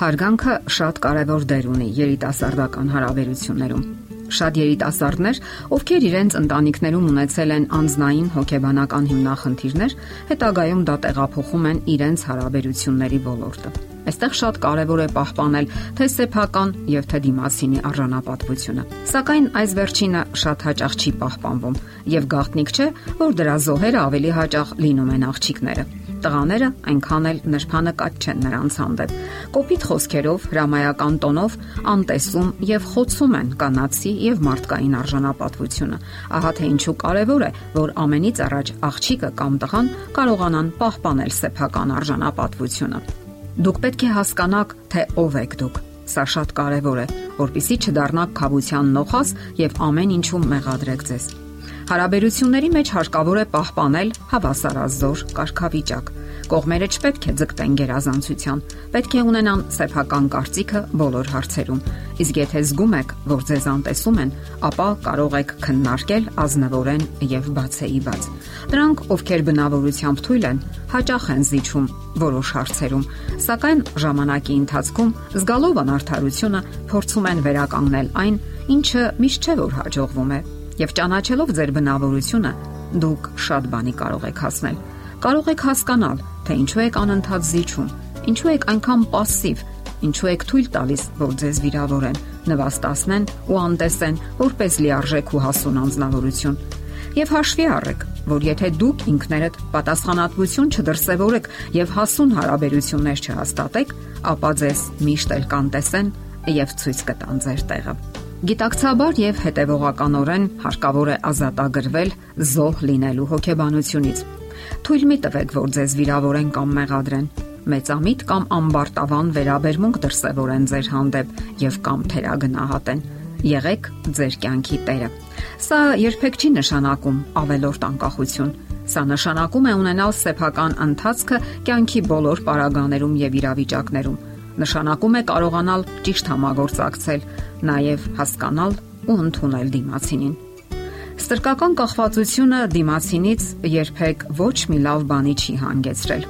Հարգանքը շատ կարևոր դեր ունի երիտասարդական հարաբերություններում։ Շատ երիտասարդներ, ովքեր իրենց ընտանիքներում ունեցել են անznային հոգեբանական հիմնախնդիրներ, հետագայում դա տեղափոխում են իրենց հարաբերությունների ոլորտը։ Այստեղ շատ կարևոր է պահպանել թե սեփական եւ թե դիմասինի արժանապատվությունը։ Սակայն այս վերջինը շատ հաճախ չի պահպանվում եւ գաղտնիք չէ, որ դրա զոհերը ավելի հաճախ լինում են աղջիկները։ Տղաները այնքան էլ նրբանկատ չեն նրանց հանդեպ։ Կոպիտ խոսքերով, հրամայական տոնով անտեսում եւ խոցում են կանացի եւ մարդկային արժանապատվությունը։ Ահա թե ինչու կարեւոր է, որ ամենից առաջ աղջիկը կամ տղան կարողանան պահպանել սեփական արժանապատվությունը։ Դուք պետք է հասկանաք, թե ով եք դուք։ Սա շատ կարևոր է, որpիսի չդառնաք խաբության նոխաս եւ ամեն ինչում մեղադրեք ձեզ։ Հարաբերությունների մեջ հարկավոր է պահպանել հավասարազոր կարգավիճակ։ Կողմերը չպետք է ձգտեն գերազանցության, պետք է ունենան սեփական կարծիքը բոլոր հարցերում։ Իսկ եթե զգում եք, որ ձեզ անտեսում են, ապա կարող եք քննարկել ազնվորեն եւ բացեի բաց։ Դրանք, ովքեր բնավորությամբ թույլ են, հաճախ են զիջում որոշ հարցերում, սակայն ժամանակի ընթացքում զգալով անարթարությունը փորձում են վերականգնել այն, ինչը միշտ չէ որ հաջողվում է եւ ճանաչելով ձեր բնավորությունը դուք շատ բանի կարող եք հասնել։ Կարող եք հասկանալ, թե ինչու եք անընդհատ զիջում, ինչու եք այնքան пассив, ինչու եք թույլ տալիս, որ ձեզ վիրավորեն, նվաստացնեն ու անտեսեն որպես լիարժեք ու հասուն անznավորություն։ Եվ հաշվի առեք, որ եթե դուք ինքներդ պատասխանատվություն չդրսևորեք եւ հասուն հարաբերություններ չհաստատեք, ապա ձեզ միշտ էլ կանտեսեն եւ ցույց կտան ձեր տեղը։ Գիտակցաբար եւ հետեւողականորեն հարկավոր է ազատագրվել զոհ լինելու հոգեբանությունից։ Թույլ մի տվեք, որ ձեզ վիրավորեն կամ մեղադրեն։ Մեծամիտ կամ ամբարտավան վերաբերմունք դրսևորեն ձեր հանդեպ եւ կամ թերագնահատեն։ Եղեք ձեր կյանքի տերը։ Սա երբեք չի նշանակում ավելորտ անկախություն։ Սա նշանակում է ունենալ սեփական ընթացքը կյանքի բոլոր պարագաներում եւ իրավիճակներում նշանակում է կարողանալ ճիշտ համագործակցել, նաև հասկանալ ու ընդունել դիմացինին։ Ստրկական կախվածությունը դիմացինից երբեք ոչ մի լավ բանի չի հանգեցրել։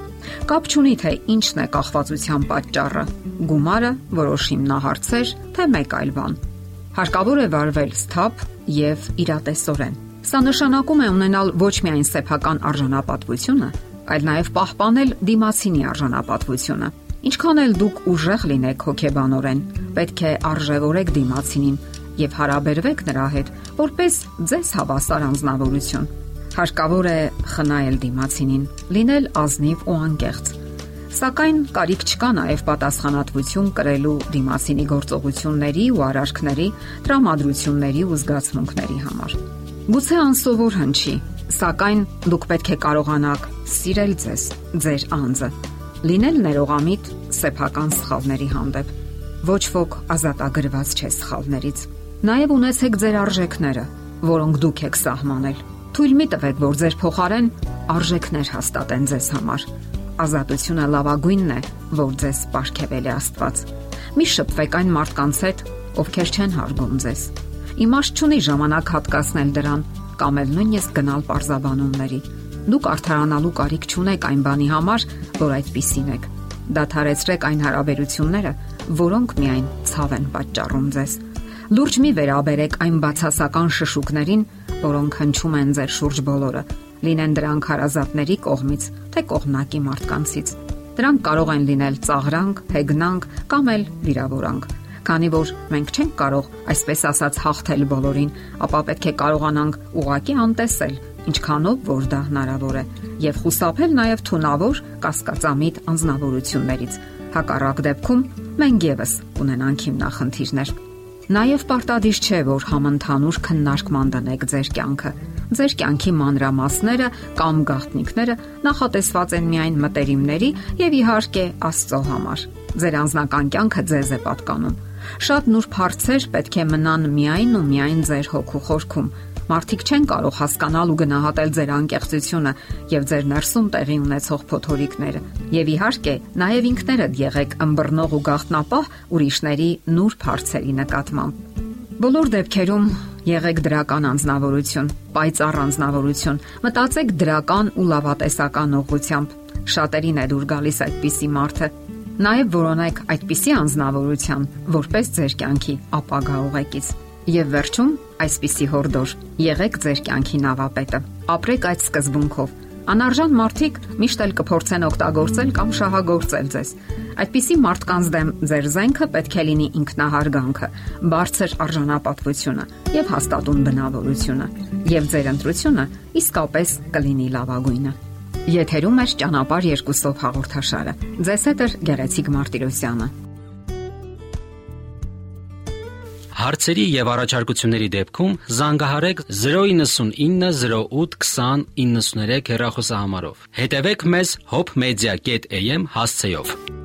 Կապ չունի թե ինչն է կախվածության պատճառը՝ գումարը, որոշ հիմնահարցեր, թե մեկ այլ բան։ Հարկավոր է վարվել սթափ եւ իրատեսորեն։ Սա նշանակում է ունենալ ոչ միայն սեփական արժանապատվությունը, այլ նաև պահպանել դիմացինի արժանապատվությունը։ Ինչքան էլ դուք ուժեղ լինեք հոգեբանորեն, պետք է արժևորեք դիմացինին եւ հարաբերվեք նրա հետ որպես ձեզ հավասար անznավորություն։ Հարկավոր է խնայել դիմացինին, լինել ազնիվ ու անկեղծ։ Սակայն կարիք չկա նաև պատասխանատվություն կրելու դիմացինի գործողությունների ու արարքների, տրամադրությունների ու զգացմունքների համար։ Գուցե անսովոր հնչի, սակայն դուք պետք է կարողանաք սիրել ձեզ, ձեր անձը լինել ներողամիտ սեփական սխալների հանդեպ։ Ոչ ոք ազատագրված չէ սխալներից։ Նաև ունեցեք ձեր արժեքները, որոնք դուք եք սահմանել։ Թույլ մի տվեք, որ ձեր փոխարեն արժեքներ հաստատեն ձեզ համար։ Ազատությունը լավագույնն է, որ ձեզ ապարգևել է Աստված։ Մի շփվեք այն մարդկանց հետ, ովքեր չեն հարգում ձեզ։ Իմաստ չունի ժամանակ հատկացնել դրան կամ էլ նույնիսկ գնալ parzabanumների Դուք արթարանալու կարիք չունեք այն բանի համար, որ այդպիսին եք։ Դադարեցրեք այն հարաբերությունները, որոնք միայն ցավ են պատճառում ձեզ։ Լուրջ մի վերաբերեք այն բացասական շշուկներին, որոնք հնչում են ձեր շուրջ բոլորը, լինեն դրանք հարազատների կողմից, թե կողմնակի մարդկանցից։ Դրանք կարող են լինել ծաղրանք, հեգնանք կամ էլ վիրավորանք։ Քանի որ մենք չենք կարող, այսպես ասած, հաղթել բոլորին, ապա պետք է կարողանանք ուղակի անտեսել ինչքանով որ դա հնարավոր է. Եւ խուսափել նաեւ թունավոր կասկածամիտ անznավորություններից հակառակ դեպքում մենք եւս ունենանք հիմնախնդիրներ Նաև պարտադիր չէ, որ համընդհանուր քննարկման դնեք ձեր կյանքը։ Ձեր կյանքի մանրամասները կամ գաղտնիքները նախատեսված են միայն մտերիմների եւ իհարկե Աստծո համար։ Ձեր անձնական կյանքը ձեզ է պատկանում։ Շատ նուրբ հարցեր պետք է մնան միայն ու միայն ձեր հոգու խորքում, Մարդիկ չեն կարող հասկանալ ու գնահատել ձեր անկեղծությունը եւ ձեր ներսում տեղի ունեցող փոթորիկները։ Եվ իհարկե, նաեւ ինքներդ եղեք ըմբռնող ու գաղտնապահ ուրիշների նուրբ հարցերի նկատմամբ։ Բոլոր դեպքերում եղեք դրական անznավորություն, պայծառ անznավորություն։ Մտածեք դրական ու լավատեսական ուղղությամբ։ Շատերին է դուր գալիս այդպիսի մարդը։ Նաև որոնեք այդպիսի անznավորության, որպես ձեր կյանքի ապագա ուղեկից։ Եվ վերջում այսպիսի հորդոր. եղեք ձեր կյանքի նավապետը։ Ապրեք այդ սկզբունքով Անարժան մարդիկ միշտ էլ կփորձեն օգտագործել կամ շահագործել ձեզ։ Այդպիսի մարդկանց դեմ ձեր զենքը պետք է լինի ինքնահարգանքը, բարձր արժանապատվությունը եւ հաստատուն բնավորությունը, եւ ձեր ընտրությունը իսկապես կլինի լավագույնը։ Եթերում է ճանապարհ երկուսով հաղորդաշարը։ Ձեզ հետ է Գեղեցիկ Մարտիրոսյանը։ Հարցերի եւ առաջարկությունների դեպքում զանգահարեք 099 08 20 93 հեռախոսահամարով։ Հետևեք մեզ hopmedia.am հասցեով։